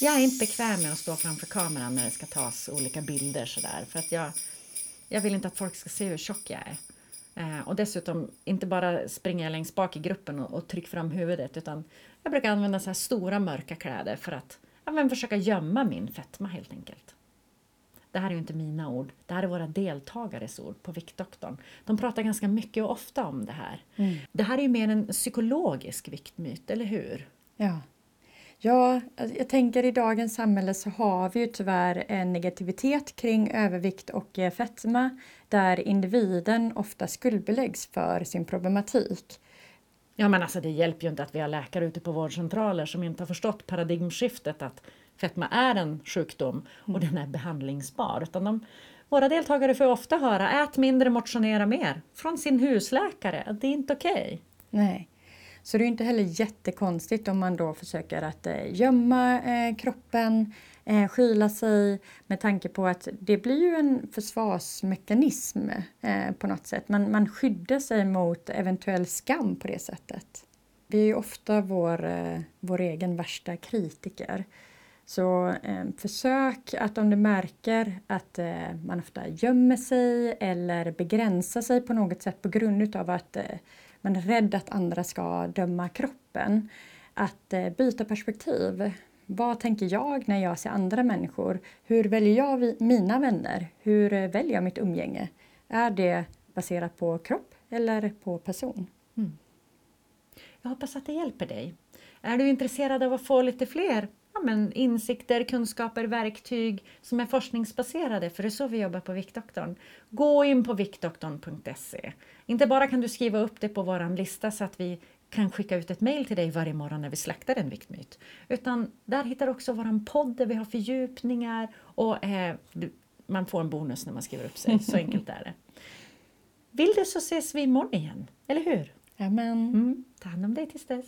Jag är inte bekväm med att stå framför kameran när det ska tas olika bilder sådär. För att jag, jag vill inte att folk ska se hur tjock jag är. Eh, och dessutom, inte bara springer jag längst bak i gruppen och, och trycker fram huvudet utan jag brukar använda så här stora mörka kläder för att ja, försöka gömma min fetma helt enkelt. Det här är ju inte mina ord, det här är våra deltagares ord på Viktdoktorn. De pratar ganska mycket och ofta om det här. Mm. Det här är ju mer en psykologisk viktmyt, eller hur? Ja. Ja, jag tänker i dagens samhälle så har vi ju tyvärr en negativitet kring övervikt och eh, fetma där individen ofta skuldbeläggs för sin problematik. Ja men alltså det hjälper ju inte att vi har läkare ute på vårdcentraler som inte har förstått paradigmskiftet att fetma är en sjukdom och mm. den är behandlingsbar. Utan de, våra deltagare får ofta höra ät mindre, motionera mer från sin husläkare det är inte okej. Okay. Nej. Så det är inte heller jättekonstigt om man då försöker att eh, gömma eh, kroppen, eh, skyla sig med tanke på att det blir ju en försvarsmekanism på något sätt. Man, man skyddar sig mot eventuell skam på det sättet. Vi är ju ofta vår, vår egen värsta kritiker. Så eh, försök att om du märker att eh, man ofta gömmer sig eller begränsar sig på något sätt på grund av att eh, man är rädd att andra ska döma kroppen. Att eh, byta perspektiv. Vad tänker jag när jag ser andra människor? Hur väljer jag mina vänner? Hur eh, väljer jag mitt umgänge? Är det baserat på kropp eller på person? Mm. Jag hoppas att det hjälper dig. Är du intresserad av att få lite fler ja, men insikter, kunskaper, verktyg som är forskningsbaserade, för det är så vi jobbar på Viktdoktorn. Gå in på viktdoktorn.se. Inte bara kan du skriva upp det på vår lista så att vi kan skicka ut ett mejl till dig varje morgon när vi slaktar en viktmyt. Utan där hittar du också vår podd där vi har fördjupningar och eh, man får en bonus när man skriver upp sig. Så enkelt är det. Vill du så ses vi imorgon igen, eller hur? Amen. Mm, ta hand om dig tills dess.